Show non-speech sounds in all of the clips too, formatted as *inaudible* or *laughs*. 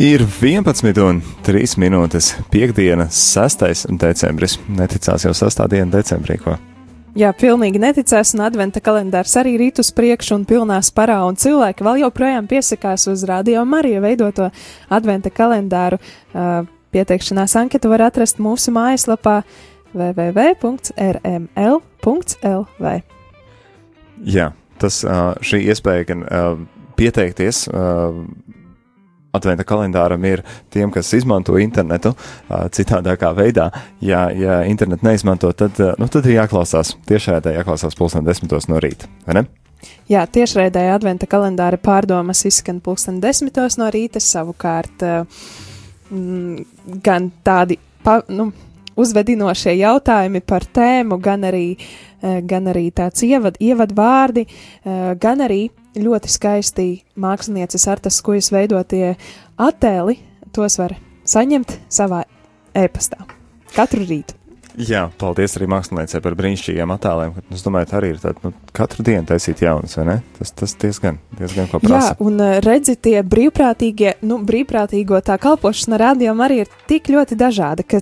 Ir 11 un 3 minūtes, piekdiena, 6. decembris. Neticās jau 6. diena decembrī, ko? Jā, pilnīgi neticēs, un adventa kalendārs arī rīt uz priekšu un pilnā sparā, un cilvēki vēl joprojām piesakās uz radio Mariju veidoto adventa kalendāru. Uh, pieteikšanās anketu var atrast mūsu mājaslapā www.rml.lv. Jā, tas uh, šī iespēja gan uh, pieteikties. Uh, Adventa kalendāram ir tiem, kas izmanto internetu citādākā veidā. Ja, ja internetu neizmanto, tad, nu, tad ir jāklausās tiešraidē, jāklausās pulksten desmitos no rīta? Jā, tiešraidē adventa kalendāra pārdomas izskan pulksten desmitos no rīta, savukārt mm, gan tādi, pa, nu, uzvedinošie jautājumi par tēmu, gan arī, gan arī tāds ievad, ievadvārdi, gan arī ļoti skaisti mākslinieces Artas Kujas veidotie attēli, tos var saņemt savā e-pastā katru rītu. Jā, paldies arī māksliniecei par brīnišķīgiem attēliem. Es domāju, tā arī ir tāda, nu, katru dienu taisīt jaunas, vai ne? Tas, tas diezgan, diezgan ko prasa. Jā, un redzi, tie brīvprātīgie, nu, brīvprātīgo tā kalpošana rādījumā arī ir tik ļoti dažāda, ka,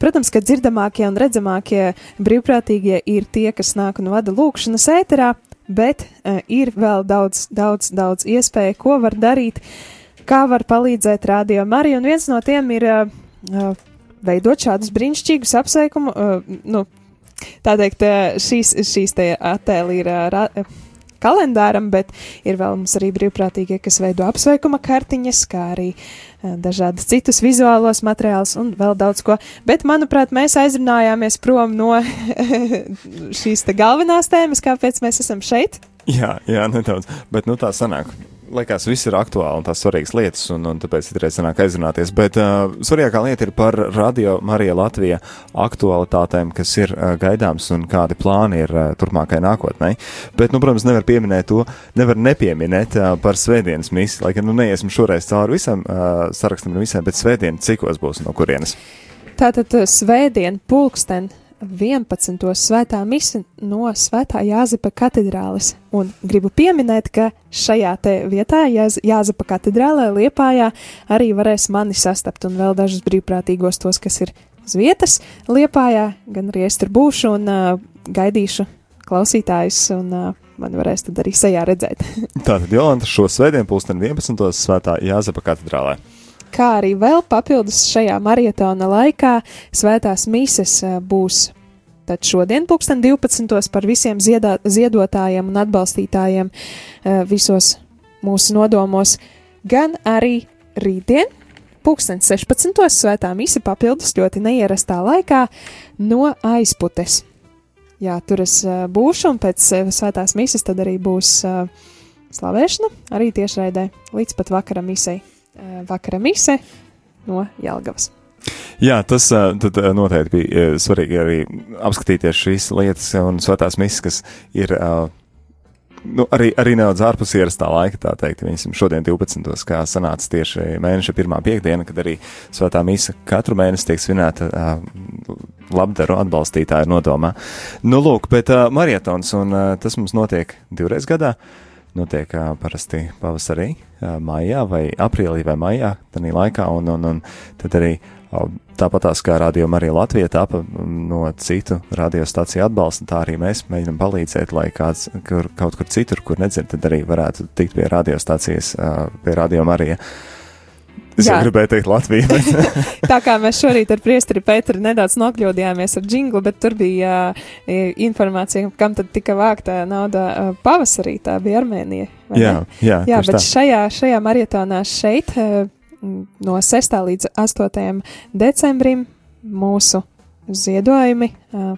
protams, ka dzirdamākie un redzamākie brīvprātīgie ir tie, kas nāk un vada lūkšanas ēterā, bet uh, ir vēl daudz, daudz, daudz iespēju, ko var darīt, kā var palīdzēt rādījumam arī, un viens no tiem ir uh, veidot šādus brīnišķīgus apsveikumu, uh, nu, tā teikt, šīs, šīs te attēli ir. Uh, kalendāram, bet ir vēl mums arī brīvprātīgie, kas veido apsveikuma kartiņas, kā arī uh, dažādas citus vizuālos materiālus un vēl daudz ko. Bet, manuprāt, mēs aizrunājāmies prom no *laughs* šīs te galvenās tēmas, kāpēc mēs esam šeit. Jā, jā, nedaudz, bet nu tā sanāk liekas, viss ir aktuāli un tās svarīgas lietas, un, un tāpēc ir sanāk aizrunāties. Bet uh, svarīgākā lieta ir par Radio Marija Latvija aktualitātēm, kas ir uh, gaidāms un kādi plāni ir uh, turpmākajai nākotnē. Bet, nu, protams, nevar pieminēt to, nevar nepieminēt uh, par svētdienas misiju, lai gan nu, neiesim šoreiz cauri visam uh, sarakstam un visam, bet svētdien cikos būs no kurienes. Tātad svētdien pulksten 11. svētā mise no Svētā Jāzepa katedrāles. Un gribu pieminēt, ka šajā vietā, Jāz, Jāzepa katedrālē, Liepājā, arī varēs mani sastapt un vēl dažus brīvprātīgos tos, kas ir uz vietas Liepājā, gan arī es tur būšu un uh, gaidīšu klausītājus un uh, man varēs tad arī sejā redzēt. *laughs* Tātad Jolanta šo svētdienu pulksten 11. Svētā Jāzepa katedrālē kā arī vēl papildus šajā marietona laikā svētās mises eh, būs. Tad šodien, 2012. par visiem ziedā, ziedotājiem un atbalstītājiem eh, visos mūsu nodomos, gan arī rītdien, 2016. svētā mise papildus ļoti neierastā laikā no aizputes. Jā, tur es eh, būšu, un pēc svētās mises tad arī būs slavēšana, arī tiešraidē līdz pat vakara misei. Eh, vakara mise no Jelgavas. Jā, tas tad noteikti bija svarīgi arī apskatīties šīs lietas un svētās misijas, kas ir nu, arī, arī nedaudz ārpus ierastā laika, tā teikt. Viņam šodien 12. kā sanāca tieši mēneša pirmā piekdiena, kad arī svētā misa katru mēnesi tiek svinēta uh, labdaru atbalstītāju nodomā. Nu, lūk, bet uh, marietons, un uh, tas mums notiek divreiz gadā. Notiek uh, parasti pavasarī, maijā vai aprīlī vai maijā, tādā laikā, un, un, un tad arī uh, tāpatās kā Radio Marija Latvija tapa no citu radiostaciju atbalsta, tā arī mēs mēģinam palīdzēt, lai kāds kur, kaut kur citur, kur nedzird, tad arī varētu tikt pie radiostacijas, pie Radio Marija. Uh, Es jau gribēju teikt Latviju. Bet... *laughs* tā kā mēs šorīt ar priesteri Pēteru nedaudz nokļūdījāmies ar džinglu, bet tur bija informācija, kam tad tika vākta nauda pavasarī, tā bija Armēnija. Jā, jā, jā bet tā. šajā, šajā marietonā šeit no 6. līdz 8. decembrim mūsu ziedojumi,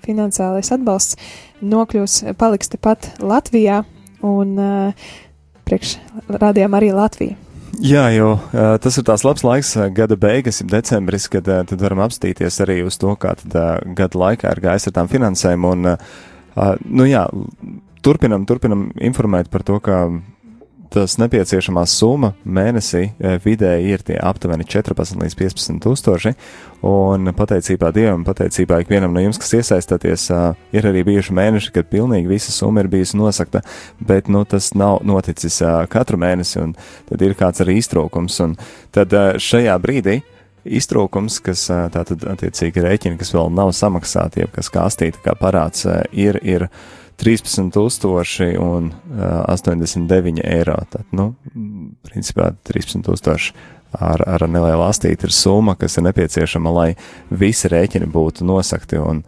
finansiālais atbalsts nokļūs, paliks tepat Latvijā un priekš rādījām arī Latviju. Jā, jo uh, tas ir tās labs laiks, uh, gada beigas, ir decembris, kad uh, tad varam apstīties arī uz to, kā tad uh, gada laikā ir gājis ar tām finansēm. Un, uh, nu jā, turpinam, turpinam informēt par to, ka tas nepieciešamā summa mēnesī vidēji ir tie aptuveni 14 līdz 15 tūkstoši, un pateicībā Dievam, pateicībā ikvienam no jums, kas iesaistāties, ir arī bijuši mēneši, kad pilnīgi visa summa ir bijusi nosakta, bet, nu, tas nav noticis katru mēnesi, un tad ir kāds arī iztrūkums, un tad šajā brīdī, iztrūkums, kas tātad attiecīgi rēķini, kas vēl nav samaksāti, jeb kas kā astīta kā parāds, ir, ir 13,000 un uh, 89 eiro. Tad, nu, principā 13,000 ar, ar nelielu astīti ir summa, kas ir nepieciešama, lai visi rēķini būtu nosakti un,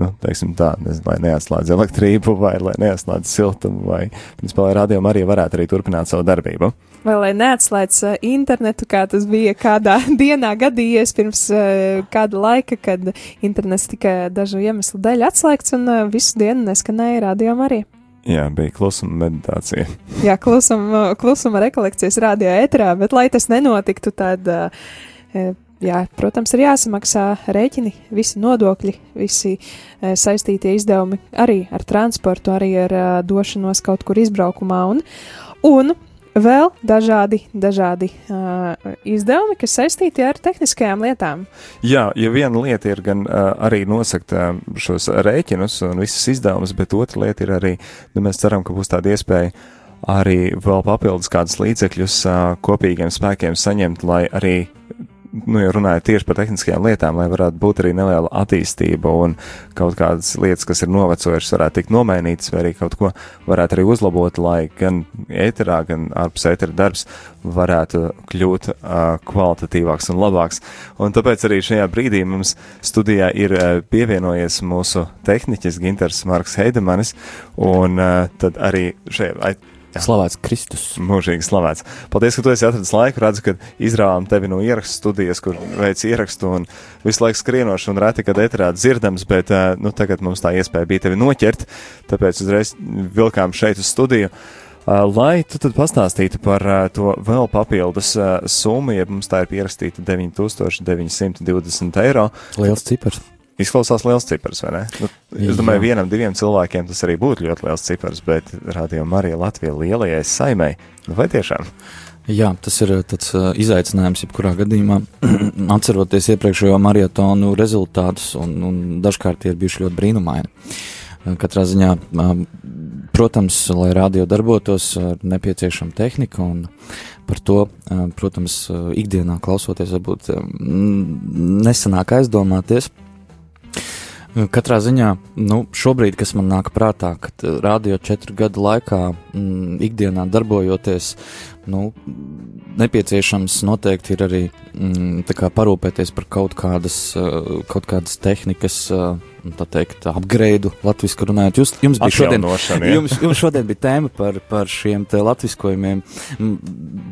nu, teiksim tā, nezinu, lai neatslēdz elektrību vai lai neatslēdz siltumu vai, principā, lai rādījumi arī varētu arī turpināt savu darbību. Vai lai neatslēdz uh, internetu, kā tas bija kādā *laughs* dienā gadījies pirms uh, kāda laika, kad internets tika dažu iemeslu dēļ atslēgts un uh, visu dienu neskanēja rādījumā arī. Jā, bija klusuma meditācija. *laughs* Jā, klusuma, klusuma rekolekcijas radio ēterā, bet lai tas nenotiktu, tad, jā, protams, ir jāsamaksā rēķini, visi nodokļi, visi saistītie izdevumi arī ar transportu, arī ar došanos kaut kur izbraukumā un, un vēl dažādi, dažādi uh, izdevumi, kas saistīti ar tehniskajām lietām. Jā, ja viena lieta ir gan uh, arī nosakt uh, šos rēķinus un visas izdevumus, bet otra lieta ir arī, nu, mēs ceram, ka būs tāda iespēja arī vēl papildus kādus līdzekļus uh, kopīgiem spēkiem saņemt, lai arī nu, jau runājot tieši par tehniskajām lietām, lai varētu būt arī neliela attīstība un kaut kādas lietas, kas ir novecojušas, varētu tikt nomainītas, vai arī kaut ko varētu arī uzlabot, lai gan ēterā, gan ārpus ētera darbs varētu kļūt uh, kvalitatīvāks un labāks. Un tāpēc arī šajā brīdī mums studijā ir uh, pievienojies mūsu tehniķis Ginters Marks Heidemanis, un uh, tad arī šajā Jā. Slavēts Kristus. Mūžīgi slavēts. Paldies, ka tu esi atradis laiku. Redzu, ka izrāvām tevi no ierakstu studijas, kur veic ierakstu un visu laiku skrienoši un reti, kad eterā dzirdams, bet nu, tagad mums tā iespēja bija tevi noķert, tāpēc uzreiz vilkām šeit uz studiju. Lai tu tad pastāstītu par to vēl papildus summu, ja mums tā ir pierakstīta 9920 eiro. Liels cipars. Izklausās liels cipars, vai ne? Nu, es domāju, Jā. vienam, diviem cilvēkiem tas arī būtu ļoti liels cipars, bet rādījumā arī Latvija lielajai saimai. Nu, vai tiešām? Jā, tas ir tāds uh, izaicinājums, jebkurā gadījumā, *clears throat* atceroties iepriekšējo maratonu rezultātus, un, un dažkārt tie ir bijuši ļoti brīnumaini. Uh, katrā ziņā, protams, lai radio darbotos, ir nepieciešama tehnika, un par to, protams, ikdienā klausoties, varbūt nesanāk aizdomāties. Katrā ziņā, nu, šobrīd, kas man nāk prātā, kad eh, radio četru gadu laikā, mm, ikdienā darbojoties, nu, nepieciešams noteikti ir arī mm, parūpēties par kaut kādas, eh, kaut kādas tehnikas eh, tā teikt, upgrade, latviešu runājot. Jūs, jums, bija šodien, jums, jums šodien bija tēma par, par šiem te latviskojumiem.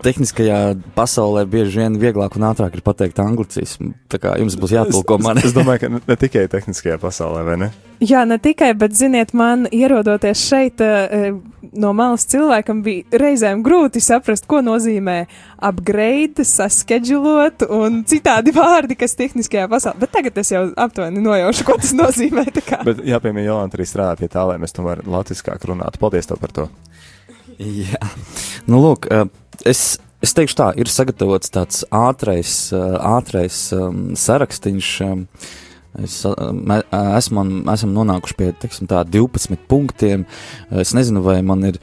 Tehniskajā pasaulē bieži vien vieglāk un ātrāk ir pateikt anglicismu. Tā kā jums būs jātulko man. Es, es domāju, ka ne tikai tehniskajā pasaulē, vai ne? Jā, ne tikai, bet, ziniet, man ierodoties šeit, uh, no malas cilvēkam bija reizēm grūti saprast, ko nozīmē upgrade, saskedžulot un citādi vārdi, kas tehniskajā pasaulē. Bet tagad es jau aptuveni nojaušu, ko tas nozīmē. bet jāpiemina, Jolanta arī strādā pie tā, lai mēs tomēr latviskāk runātu. Paldies tev par to! Jā, nu lūk, uh, es. Es teikšu tā, ir sagatavots tāds ātrais, uh, ātrais um, sarakstīns. Um, Es, mē, esmu, esam nonākuši pie teiksim, tā, 12 punktiem. Es nezinu, vai man ir.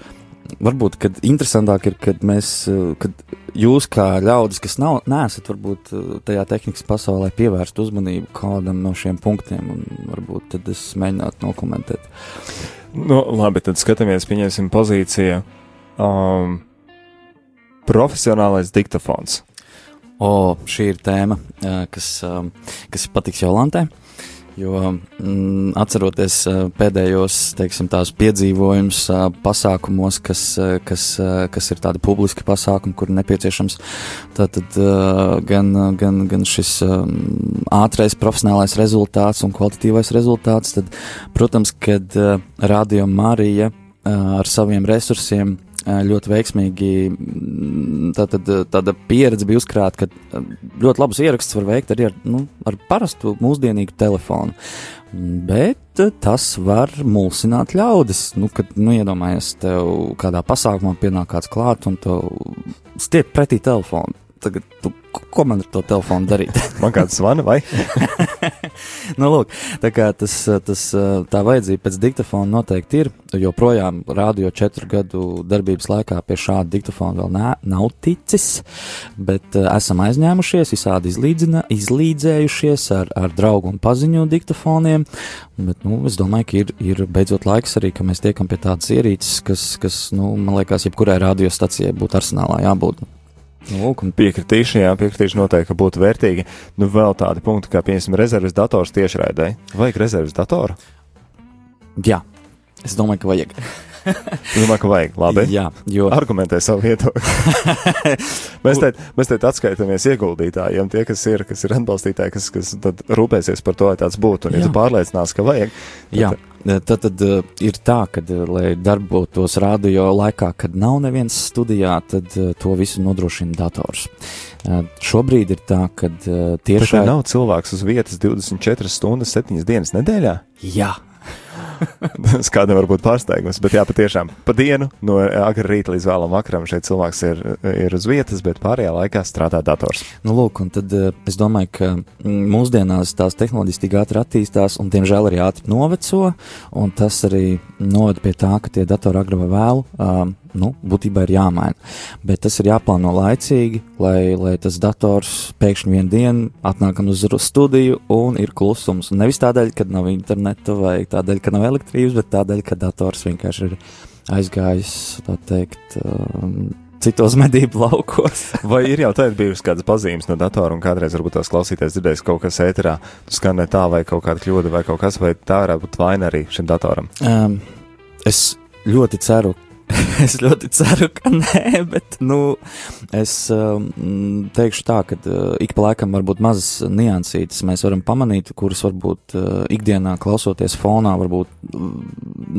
Varbūt, kad interesantāk ir, kad mēs, kad jūs kā ļaudis, kas nav, neesat varbūt tajā tehnikas pasaulē pievērst uzmanību kādam no šiem punktiem, un varbūt tad es mēģinātu nokomentēt. Nu, labi, tad skatāmies, pieņemsim pozīciju. Um, profesionālais diktafons. O, šī ir tēma, kas, kas patiks Jolantai. Jo mm, atceroties pēdējos teiksim, piedzīvojumus pasākumos, kas, kas, kas ir tādi publiski pasākumi, kur nepieciešams tātad, gan, gan, gan šis ātrais profesionālais rezultāts un kvalitatīvais rezultāts, tad, protams, kad Radio Marija ar saviem resursiem ļoti veiksmīgi tā, tad, tāda pieredze bija uzkrāta, ka ļoti labus ierakstus var veikt arī ar, nu, ar parastu mūsdienīgu telefonu. Bet tas var mulsināt ļaudis. Nu, kad, nu, iedomājies, tev kādā pasākumā pienāk kāds klāt un tev stiep pretī telefonu tagad, tu, ko man ar to telefonu darīt? *laughs* man kāds zvana vai? *laughs* nu, lūk, tā kā tas, tas, tā vajadzība pēc diktafona noteikti ir. Joprojām rādio četru gadu darbības laikā pie šāda diktafona vēl nā, nav ticis, bet uh, esam aizņēmušies, visādi izlīdzējušies ar, ar draugu un paziņu diktafoniem. Bet, nu, es domāju, ka ir, ir beidzot laiks arī, ka mēs tiekam pie tādas ierīces, kas, kas nu, man liekas, jebkurai radiostacijai būtu arsenālā jābūt. Lūk, piekritīšu, jā, piekritīšu noteikti, ka būtu vērtīgi. Nu, vēl tādi punkti, kā, piemēram, rezerves dators tiešraidē. Vajag rezerves datoru? Jā, es domāju, ka vajag. Domāju, ka vajag. Labi. Jā, jo. Argumentē savu viedokli. *laughs* mēs te, mēs te atskaitāmies ieguldītājiem, tie, kas ir, kas ir atbalstītāji, kas, kas rūpēsies par to, lai tāds būtu. Un, ja tu pārliecinās, ka vajag. Tad, Jā. Tad, tad uh, ir tā, ka, uh, lai darbotos radio laikā, kad nav neviens studijā, tad uh, to visu nodrošina dators. Uh, šobrīd ir tā, ka uh, tieši. Nav cilvēks uz vietas 24 stundas, 7 dienas nedēļā? Jā, *laughs* Tas kādam var būt pārsteigums, bet jā, patiešām pa dienu no agrā rīta līdz vēlam vakaram šeit cilvēks ir, ir uz vietas, bet pārējā laikā strādā dators. Nu, lūk, un tad eh, es domāju, ka mm, mūsdienās tās tehnoloģijas tik ātri attīstās un, diemžēl, arī ātri noveco, un tas arī noved pie tā, ka tie datori agri vai vēlu um, nu, būtībā ir jāmaina. Bet tas ir jāplāno laicīgi, lai, lai tas dators pēkšņi vienā dienā atnākam uz studiju un ir klusums. Un nevis tādēļ, ka nav interneta vai tādēļ, ka nav elektrības, bet tādēļ, ka dators vienkārši ir aizgājis, tā teikt, um, citos *laughs* medību laukos. *laughs* Vai ir jau tādā bijusi kādas pazīmes no datora, un kādreiz varbūt tās klausīties dzirdējis kaut kas ēterā, skan ne tā, vai kaut kāda kļūda, vai kaut kas, vai tā varētu būt vaina arī šim datoram? Um, es ļoti ceru, *laughs* es ļoti ceru, ka nē, bet nu, es um, teikšu tā, ka uh, ik pa laikam varbūt mazas niansītas mēs varam pamanīt, kuras varbūt uh, ikdienā klausoties fonā, varbūt uh,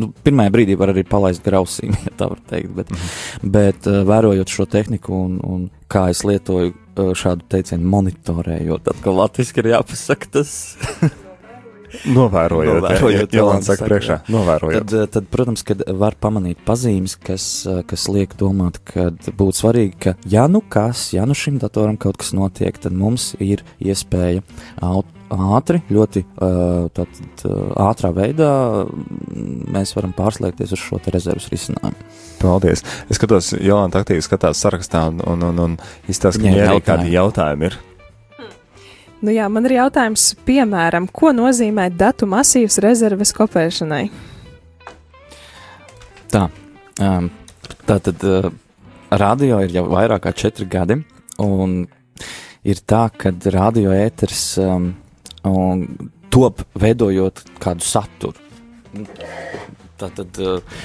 nu, pirmajā brīdī var arī palaist grausīm, *laughs* ja tā var teikt, bet, mm -hmm. bet uh, vērojot šo tehniku un, un kā es lietoju uh, šādu teicienu monitorējot, tad, ka latviski ir jāpasaka tas. *laughs* Novērojot, novērojot ja, Jolanta saka priekšā, novērojot. Tad, tad, protams, kad var pamanīt pazīmes, kas, kas liek domāt, ka būtu svarīgi, ka ja nu kas, ja nu šim datoram kaut kas notiek, tad mums ir iespēja ātri, ļoti tātad, ātrā veidā mēs varam pārslēgties uz šo te rezervas risinājumu. Paldies! Es skatos, Jolanta aktīvi skatās sarakstā un, un, un, un izstāsta, ka viņai arī kādi jautājumi ir. Nu jā, man ir jautājums, piemēram, ko nozīmē datu masīvs rezerves kopēšanai? Tā, um, tā tad uh, radio ir jau vairāk kā četri gadi, un ir tā, ka radio ēters um, top veidojot kādu saturu. Tā tad. Uh,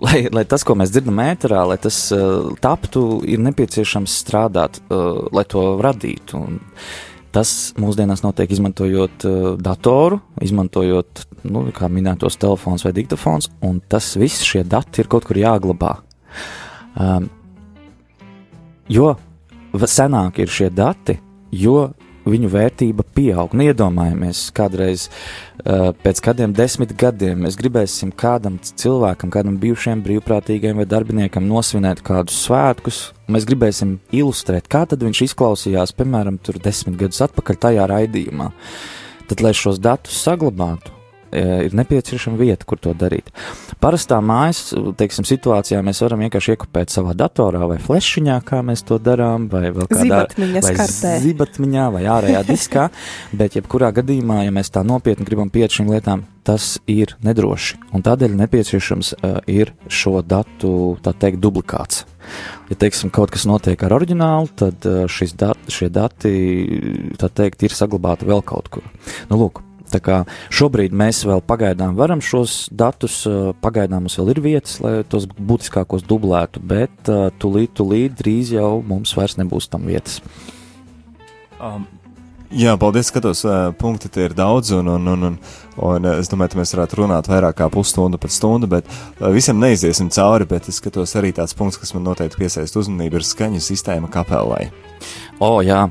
lai, lai tas, ko mēs dzirdam ēterā, lai tas uh, taptu, ir nepieciešams strādāt, uh, lai to radītu. Un, Tas mūsdienās notiek izmantojot uh, datoru, izmantojot, nu, kā minētos, telefons vai diktafons, un tas viss šie dati ir kaut kur jāglabā. Um, jo senāk ir šie dati, jo viņu vērtība pieaug. Nu, iedomājamies, kādreiz uh, pēc kādiem desmit gadiem mēs gribēsim kādam cilvēkam, kādam bijušajam brīvprātīgajam vai darbiniekam nosvinēt kādus svētkus. Mēs gribēsim ilustrēt, kā viņš izklausījās, piemēram, tur desmit gadus atpakaļ tajā raidījumā. Tad, lai šos datus saglabātu, ir nepieciešama vieta, kur to darīt. Parastā mājas teiksim, situācijā mēs varam vienkārši iekopēt savā datorā vai flešiņā, kā mēs to darām, vai vēl kādā vai zibatmiņā vai ārējā *laughs* diskā, bet jebkurā gadījumā, ja mēs tā nopietni gribam pieiet šīm lietām, tas ir nedroši, un tādēļ nepieciešams uh, ir šo datu, tā teikt, duplikāts. Ja, teiksim, kaut kas notiek ar oriģinālu, tad uh, dat, šie dati, tā teikt, ir saglabāti vēl kaut kur. Nu, lūk, šobrīd mēs vēl pagaidām varam šos datus, pagaidām mums vēl ir vietas, lai tos būtiskākos dublētu, bet tūlīt, tūlīt drīz jau mums vairs nebūs tam vietas. Um, Jā, paldies, skatos, uh, punkti tie ir daudz, un, un, un, un, un es domāju, ka mēs varētu runāt vairāk kā pusstundu pat stundu, bet visam neiziesim cauri, bet es skatos arī tāds punkts, kas man noteikti piesaist uzmanību, ir skaņu sistēma kapelai. O, jā,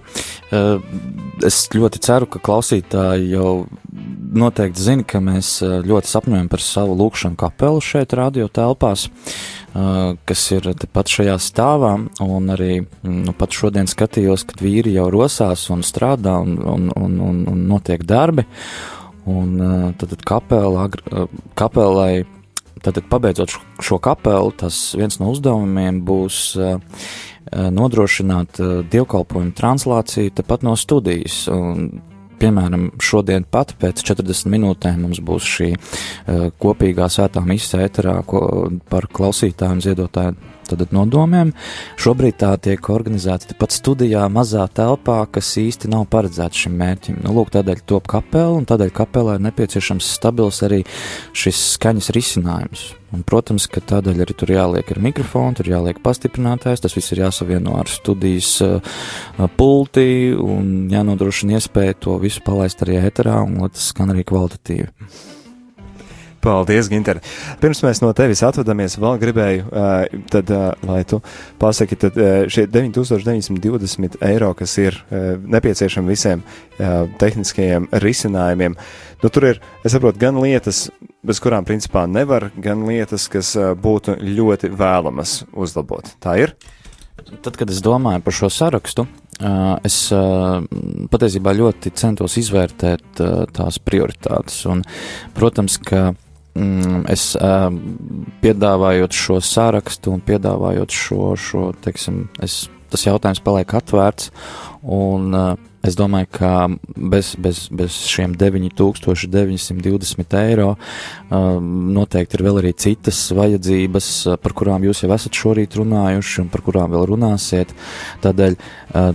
es ļoti ceru, ka klausītāji jau noteikti zina, ka mēs ļoti sapņojam par savu lūkšanu kapelu šeit, radio telpās. Kas ir tepat šajā stāvā. Un arī nu, pat šodien skatījos, kad vīri jau rosās un strādā un, un, un, un, un notiek darbi. Un tad, tad kapela, kapelai, tad, tad pabeidzot šo kapelu, tas viens no uzdevumiem būs nodrošināt dievkalpojumu translāciju tepat no studijas. Un piemēram, šodien pat pēc 40 minūtēm mums būs šī uh, kopīgā svētā misija ēterā ko, par klausītāju un ziedotāju Tātad nodomiem šobrīd tā tiek organizēta tepat studijā, mazā telpā, kas īsti nav paredzēta šim mērķim. Nu, lūk, tādēļ top kapela, un tādēļ kapelā ir nepieciešams stabils arī šis skaņas risinājums. Un, protams, ka tādēļ arī tur jāliek ir mikrofons, tur jāliek pastiprinātājs, tas viss ir jāsavieno ar studijas uh, pulti un jānodrošina iespēju to visu palaist arī ēterā un lai tas skan arī kvalitatīvi. Paldies, Ginter. Pirms mēs no tevis atvadamies, vēl gribēju, uh, tad, uh, lai tu pasaki, tad šie 9920 eiro, kas ir nepieciešami visiem tehniskajiem risinājumiem, nu tur ir, es saprotu, gan lietas, bez kurām principā nevar, gan lietas, kas būtu ļoti vēlamas uzlabot. Tā ir? Tad, kad es domāju par šo sarakstu, es patiesībā ļoti centos izvērtēt tās prioritātes. Un, protams, ka mm, es piedāvājot šo sārakstu un piedāvājot šo, šo teiksim, es, tas jautājums paliek atvērts, un es domāju, ka bez, bez, bez šiem 9920 eiro uh, noteikti ir vēl arī citas vajadzības, uh, par kurām jūs jau esat šorīt runājuši un par kurām vēl runāsiet. Tādēļ uh,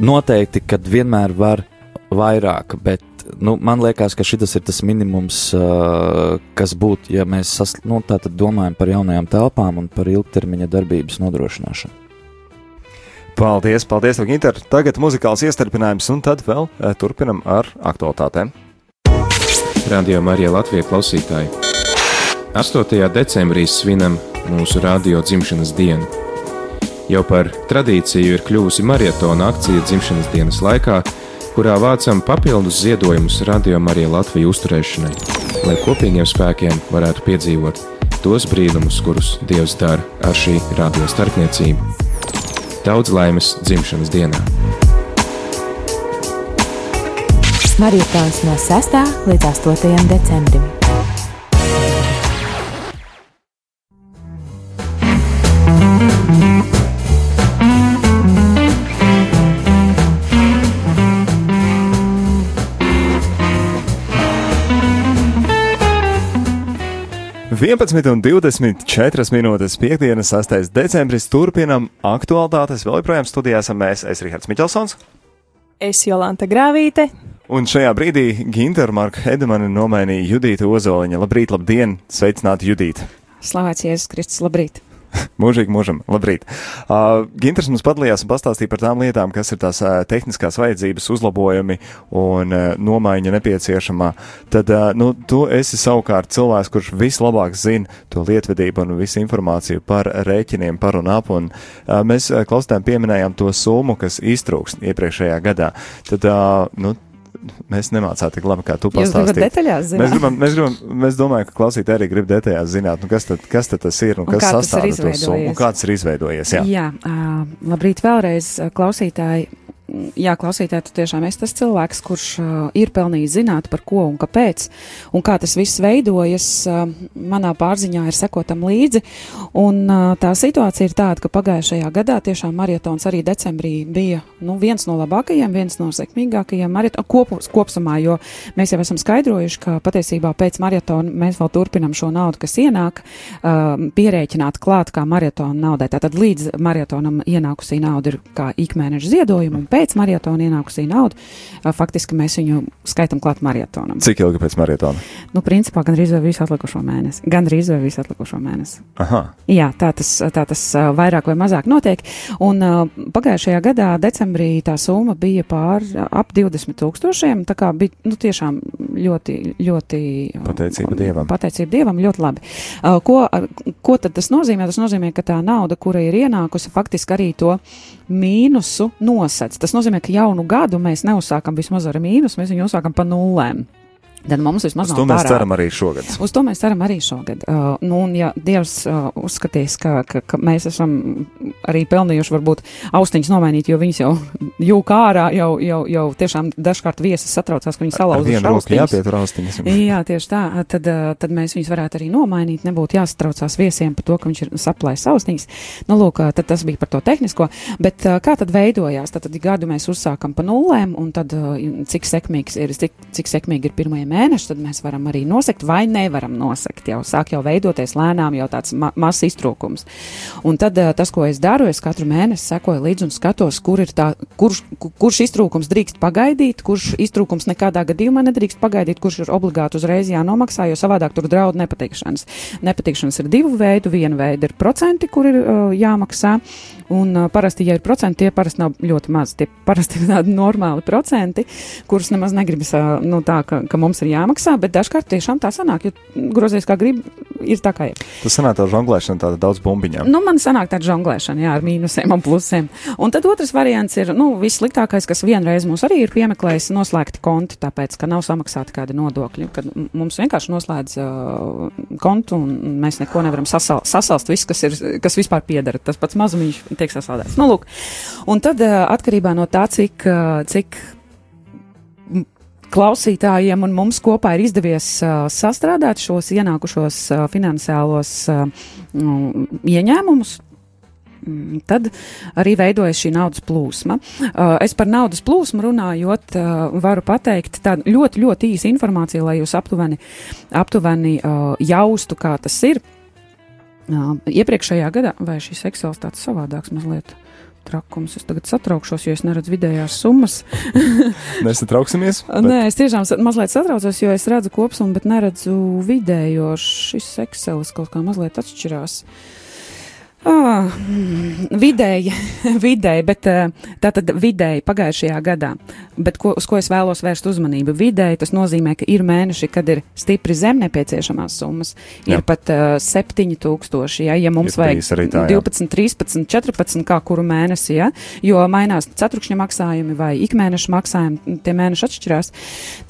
noteikti, kad vienmēr var vairāk, bet nu, man liekas, ka šis ir tas minimums, uh, kas būtu, ja mēs sas, nu, domājam par jaunajām telpām un par ilgtermiņa darbības nodrošināšanu. Paldies, paldies, Ginter. Tagad muzikāls iestarpinājums, un tad vēl uh, turpinam ar aktualitātēm. Radio Marija Latvijas klausītāji! 8. decembrī svinam mūsu radio dzimšanas dienu. Jau par tradīciju ir kļuvusi maratona akcija dzimšanas dienas laikā, kurā vācam papildus ziedojumus radio Marija Latviju uzturēšanai, lai kopīgiem spēkiem varētu piedzīvot tos brīnumus, kurus Dievs dara ar šī radio starpniecību. Daudz laimes dzimšanas dienā! Marijas no 6. līdz 8. decembrim. 11 un 24 minūtes piekdienas, 6. decembris. Turpinam aktualitātes. Vēl joprojām studijā esam mēs, es Rihards Miķelsons. Es Jolanta Grāvīte. Un šajā brīdī Gintermarka Hedemana nomainīja Judīta Ozoliņa. Labrīt, labdien! Sveicināti, Judīta! Slavēts Jēzus Kristus, labrīt! *laughs* Mūžīgi mūžam, labrīt. Uh, Ginters mums padalījās un pastāstīja par tām lietām, kas ir tās uh, tehniskās vajadzības, uzlabojumi un uh, nomaiņa nepieciešamā. Tad, uh, nu, tu esi savukārt cilvēks, kurš vislabāk zina to lietvedību un visu informāciju par rēķiniem, par un ap, un uh, mēs uh, klausītājiem pieminējām to summu, kas iztrūkst iepriekšējā gadā. Tad, uh, nu, mēs nemācām tik labi, kā tu pastāstīji. Mēs, gribam, mēs, gribam, mēs domājam, ka klausītāji arī grib detaļās zināt, nu, kas, tad, kas tad tas ir un, un kas sastāv to summu un kāds ir izveidojies. Jā, jā uh, labrīt vēlreiz klausītāji jā, klausītāji, tu tiešām esi tas cilvēks, kurš uh, ir pelnījis zināt, par ko un kāpēc, un kā tas viss veidojas. Uh, manā pārziņā ir sekotam līdzi, un uh, tā situācija ir tāda, ka pagājušajā gadā tiešām marietons arī decembrī bija nu, viens no labākajiem, viens no sekmīgākajiem marietonu kopus, kopsumā, jo mēs jau esam skaidrojuši, ka patiesībā pēc marietona mēs vēl turpinam šo naudu, kas ienāk, uh, pierēķināt klāt kā marietona naudai. Tātad līdz marietonam ienākusī nauda ir kā ikmēneša ziedojuma, pēc maratona ienākusī nauda, faktiski mēs viņu skaitam klāt maratonam. Cik ilgi pēc maratona? Nu, principā gan arī visu atlikušo mēnesi. Gan arī visu atlikušo mēnesi. Aha. Jā, tā tas, tā tas vairāk vai mazāk notiek. Un pagājušajā gadā, decembrī, tā summa bija pār ap 20 tūkstošiem. Tā kā bija nu, tiešām ļoti, ļoti. Pateicība Dievam. Pateicība Dievam ļoti labi. Ko, ko tad tas nozīmē? Tas nozīmē, ka tā nauda, kura ir ienākusi, faktiski arī to mīnusu nosedz. Tas nozīmē, ka jaunu gadu mēs neuzsākam vismaz ar mīnusu, mēs viņu uzsākam pa nulēm. Tad mums vismaz Uz nav to mēs pārāk. ceram arī šogad. Uz to mēs ceram arī šogad. Uh, nu, un ja Dievs uh, uzskatīs, ka, ka, ka mēs esam arī pelnījuši varbūt austiņas nomainīt, jo viņas jau *laughs* jūk ārā, jau, jau, jau tiešām dažkārt viesis satraucās, ka vienu roku austiņas. jāpietur austiņas. Jā, tieši tā. Tad, uh, tad mēs viņus varētu arī nomainīt. Nebūtu jāsatraucās viesiem par to, ka viņš ir saplājis austiņas. Nu, lūk, uh, tad tas bija par to tehnisko. Bet uh, kā tad veidojās? Tad, tad gadu mēs uzsākam pa nulēm, un tad uh, cik sekmīgs ir, cik, cik sekmīgi ir pirmie mēneši, tad mēs varam arī nosekt vai nevaram nosekt. Jau sāk jau veidoties lēnām jau tāds ma mazs iztrūkums. Un tad uh, tas, ko es daru, es katru mēnesi sekoju līdzi un skatos, kur ir tā, kurš, ku- kurš iztrūkums drīkst pagaidīt, kurš iztrūkums nekādā gadījumā nedrīkst pagaidīt, kurš ir obligāti uzreiz jānomaksā, jo savādāk tur draud nepatikšanas. Nepatikšanas ir divu veidu. Viena veida ir procenti, kur ir uh, jāmaksā. Un uh, parasti, ja ir procenti, tie parasti nav ļoti mazi. Tie parasti ir tādi normāli procenti, kurus nemaz negribas uh, nu, tā, ka, ka mums ir jāmaksā, bet dažkārt tiešām tā sanāk, jo grozījis kā grib, ir tā kā ir. Tas sanāk tā žonglēšana tāda daudz bumbiņām. Nu, man sanāk tāda žonglēšana, jā, ar mīnusiem un plusiem. Un tad otrs variants ir, nu, vissliktākais, kas vienreiz mums arī ir piemeklējis, noslēgti konti, tāpēc, ka nav samaksāti kādi nodokļi. Kad mums vienkārši noslēdz uh, kontu un mēs neko nevaram sasal, sasalst, viss, kas, ir, kas vispār piedara. Tas pats mazumiņš tiek sasaldēts. Nu, lūk. Un tad uh, atkarībā no tā, cik, uh, cik klausītājiem un mums kopā ir izdevies uh, sastrādāt šos ienākušos uh, finansiālos uh, mm, ieņēmumus. Mm, Tad arī veidojas šī naudas plūsma. Uh, es par naudas plūsmu runājot, uh, varu pateikt tādu ļoti, ļoti īsu informāciju, lai jūs aptuveni, aptuveni uh, jaustu, kā tas ir. Iepriekšējā gadā, vai šis Excel tāds savādāks mazliet trakums, es tagad satraukšos, jo es neredzu vidējās summas. *laughs* Nesatrauksimies. Nē, es tiešām mazliet satraucos, jo es redzu kopsumu, bet neredzu vidējo. Šis Excel kaut kā mazliet atšķirās. Mm, vidēji, *laughs* vidēji, bet eh, tā tad vidēji pagājušajā gadā. Bet ko, uz ko es vēlos vērst uzmanību? Vidēji tas nozīmē, ka ir mēneši, kad ir stipri zem nepieciešamās summas. Ir Jā. pat uh, 7000, ja, ja mums Ir vajag tā, jā. 12, 13, 14, kā kuru mēnesi, ja, jo mainās ceturkšņa maksājumi vai ikmēneša maksājumi, tie mēneši atšķirās.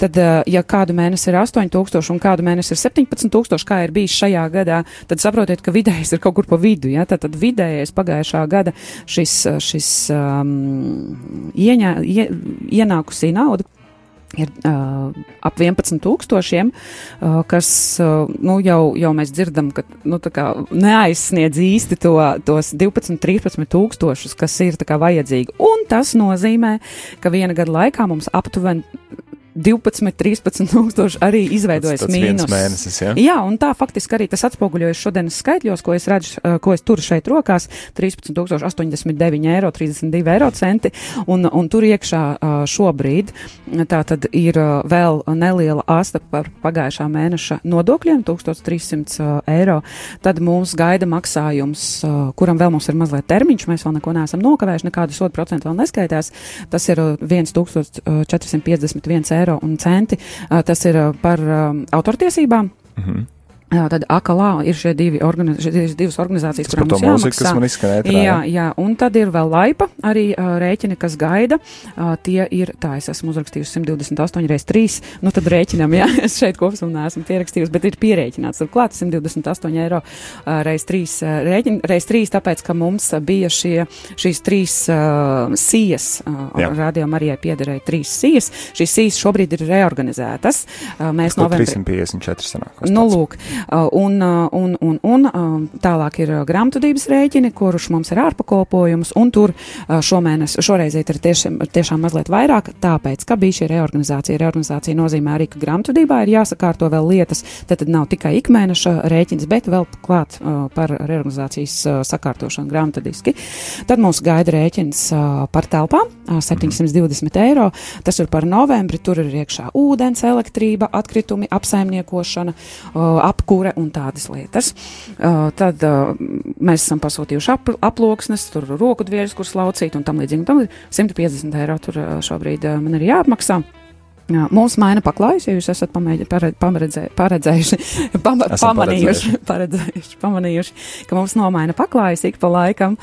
Tad, eh, ja kādu mēnesi ir 8000 un kādu mēnesi ir 17000, kā ir bijis šajā gadā, tad saprotiet, ka vidējais ir kaut kur pa vidu. Ja? Tad, tad vidējais pagājušā gada šis, šis um, ieņā, ie, ienākusī nauda. Ir uh, ap 11,000, uh, kas uh, nu, jau, jau mēs dzirdam, ka nu, neaizsniedz īsti to, tos 12, 13 tūkstošus, kas ir kā vajadzīgi. Un tas nozīmē, ka viena gada laikā mums aptuveni 12, 13 tūkstoši arī izveidojas mīnus. mēnesis, ja? Jā, un tā faktiski arī tas atspoguļojas šodienas skaitļos, ko es redzu, uh, ko es turu šeit rokās - 13,089 eiro, 32 eiro centi, un, un tur iekšā uh, šobrīd tā tad ir uh, vēl neliela asta par pagājušā mēneša nodokļiem - 1300 uh, eiro. Tad mums gaida maksājums, kuram vēl mums ir mazliet termiņš, mēs vēl neko neesam nokavējuši, nekādu sodu procentu vēl neskaitās. Tas ir uh, 1451 eiro un centi. Uh, Tas ir uh, par um, autortiesībām. Mhm. Jā, tad AKLā ir šie divi organiz, šīs divas organizācijas, kurām mūziku, kas jāmaksā. izskanēja. ēterā, Jā, jā, un tad ir vēl laipa, arī uh, rēķini, kas gaida. Uh, tie ir, tā es esmu uzrakstījusi 128 reiz 3, nu tad rēķinam, jā, *laughs* es šeit kopsumu neesmu pierakstījusi, bet ir pierēķināts. Turklāt 128 eiro uh, reiz 3, uh, rēķin, reiz 3, tāpēc, ka mums bija šie, šīs trīs uh, sijas, uh, Jā. radio Marijai piederēja trīs sijas. Šīs sijas šobrīd ir reorganizētas. Uh, mēs novembrī. 354 sanāk. Nu, lūk, un, uh, un, un, un um, tālāk ir uh, grāmatvedības rēķini, kurš mums ir ārpakalpojums, un tur uh, šomēnes, šoreiz ir tiešām, tiešām mazliet vairāk, tāpēc, ka bija šī reorganizācija. Reorganizācija nozīmē arī, ka grāmatvedībā ir jāsakārto vēl lietas, tad, tad nav tikai ikmēneša rēķins, bet vēl klāt uh, par reorganizācijas uh, sakārtošanu grāmatvediski. Tad mums gaida rēķins uh, par telpām uh, 720 eiro. Tas ir par novembri, tur ir iekšā ūdens, elektrība, atkritumi, apsaimniekošana, uh, apkūre un tādas lietas. Uh, tad uh, mēs esam pasūtījuši ap, aploksnes, tur roku dvieļus, kurus laucīt un tam līdzīgi. 150 eiro tur uh, šobrīd uh, man ir jāapmaksā. Jā, Mums maina paklājas, ja jūs esat pamēģi, pare, pameredzē, paredzējuši, *laughs* pam, Esam pamanījuši, *laughs* paredzējuši, pamanījuši, ka mums nomaina paklājas ik pa laikam.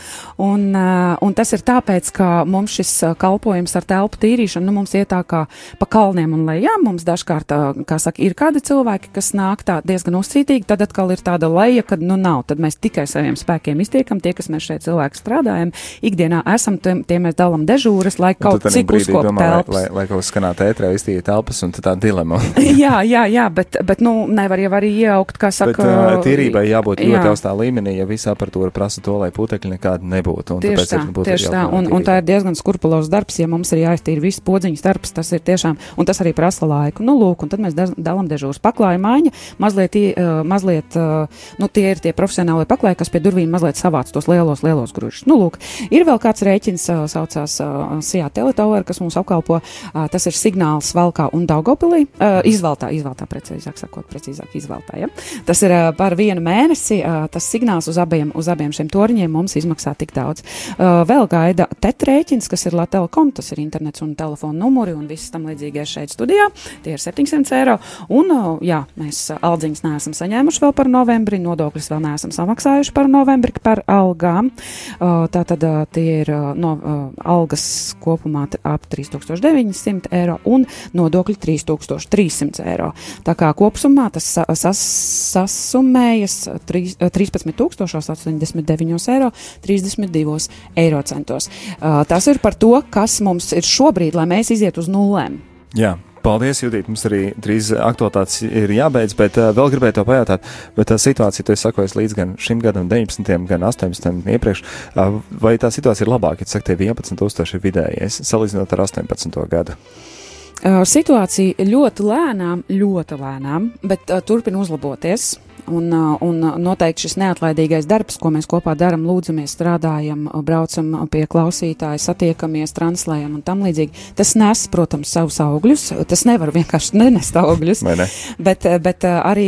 Un, uh, un tas ir tāpēc, ka mums šis uh, kalpojums ar telpu tīrīšanu, nu, mums iet tā kā pa kalniem un lejām. Mums dažkārt, uh, kā saka, ir kādi cilvēki, kas nāk tā diezgan uzcītīgi, tad atkal ir tāda leja, kad, nu, nav. Tad mēs tikai saviem spēkiem iztiekam, tie, kas mēs šeit cilvēki strādājam, ikdienā esam, tie, tie mēs dalam dežūras, lai kaut cik brīdī uzkop domā, lai, telpas. lai, lai kaut kas skanētu ētrē, iztīja telpas, un tā dilema. *laughs* jā, jā, jā, bet, bet nu, nevar jau arī iejaukt, kā Bet saka, uh, tīrībai jābūt ļoti jā. augstā līmenī, ja visa aparatūra prasa to, lai putekļi nekādi nebūtu. un Tieši tā, ir tieši tā. Un, un tā ir diezgan skurpulos darbs, ja mums ir jāiztīra viss podziņas darbs, tas ir tiešām, un tas arī prasa laiku. Nu, lūk, un tad mēs dalām dežūras paklāja maiņa, mazliet, mazliet, nu, tie ir tie profesionāli paklāji, kas pie durvīm mazliet savāc tos lielos, lielos gružus. Nu, lūk, ir vēl kāds rēķins, saucās Sijā Teletower, kas mums apkalpo, tas ir signāls Valkā un Daugopilī, uh, izvaltā, izvaltā, precīzāk sakot, precīzāk izvaltā, ja. Tas ir uh, par vienu mēnesi, uh, tas signāls uz abiem, uz abiem šiem torņiem mums izmaksā tik daudz. Uh, vēl gaida TET rēķins, kas ir Latvijas, tas ir internets un telefona numuri un viss tam līdzīgais šeit studijā. Tie ir 700 eiro. Un, uh, jā, mēs uh, aldziņas neesam saņēmuši vēl par novembri, nodokļus vēl neesam samaksājuši par novembri par algām. Uh, tā tad uh, tie ir uh, no, uh, algas kopumā ap 3900 eiro un nodokļi 3300 eiro. Tā kā kopsumā tas sa- sas, trīs- uh, 13,89 eiro 32 eiro centos. Uh, tas ir par to, kas mums ir šobrīd, lai mēs iziet uz nulēm. Jā. Paldies, Judīt. Mums arī drīz aktualitātes ir jābeidz, bet uh, vēl gribēju to pajautāt. Bet tā situācija, tu esi sakojis līdz gan šim gadam, 19, gan 18 iepriekš, uh, vai tā situācija ir labāka, ja saka, tie 11,000 ir vidējais, salīdzinot ar 18. gadu? Situācija ļoti lēnām, ļoti lēnām, bet turpina uzlaboties. Un, uh, un uh, noteikti šis neatlaidīgais darbs, ko mēs kopā darām, lūdzamies, strādājam, uh, braucam pie klausītāja, satiekamies, translējam un tam līdzīgi. Tas nes, protams, savus augļus. Tas nevar vienkārši nenest augļus. Ne? Bet, eh, bet eh, arī,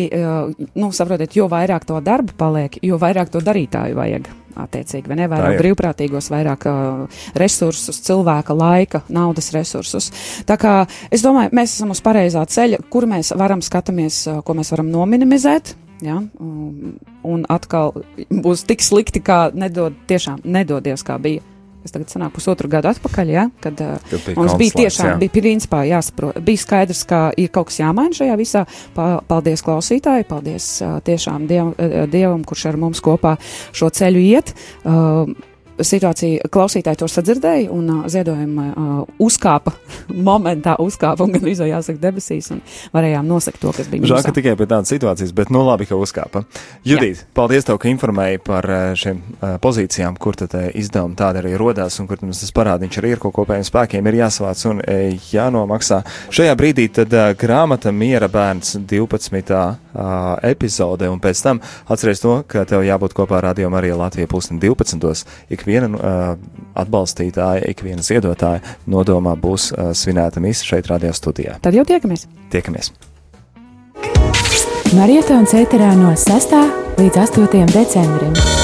nu, saprotiet, jo vairāk to darbu paliek, jo vairāk to darītāju vajag. Attiecīgi, vai ne? Vairāk ir. brīvprātīgos, vairāk uh, resursus, cilvēka laika, naudas resursus. Tā kā es domāju, mēs esam uz pareizā ceļa, kur mēs varam skatāmies, uh, ko mēs varam nominimizēt. Ja? Un, un atkal būs tik slikti, kā nedod, tiešām nedodies, kā bija. Es tagad sanāku pusotru gadu atpakaļ, ja? kad Kad bija Mums bija tiešām, jā. bija principā jāsaprot, bija skaidrs, ka ir kaut kas jāmaina šajā visā. Pa- Paldies klausītāji, paldies tiešām diev, Dievam, kurš ar mums kopā šo ceļu iet. Uh, Situācija klausītāji to sadzirdēja, un uh, ziedojuma uh, uzkāpa *laughs* momentā, uzkāpa un gan izvēlējās jāsaka debesīs, un varējām nosakt to, kas bija Žēl, ka tikai pie tādas situācijas, bet nu labi, ka uzkāpa. Judīt, paldies tev, ka informēji par šiem eh, pozīcijām, kur tad eh, izdevumi tādi arī rodās un kur mums tas parādiņš arī ir, ko kopējiem spēkiem ir jāsavāc un eh, jānomaksā. Šajā brīdī tad eh, grāmata Miera bērns 12. ah, epizode un pēc tam atceries to, ka tev jābūt kopā ar Radio Marija Latvija pulksten 12. Ikviena uh, atbalstītāja, ikviena ziedotāja nodomā būs uh, svinēta misa šeit radio studijā. Tad jau tiekamies! Tiekamies! Marietons ēterā no 6. līdz 8. decembrim.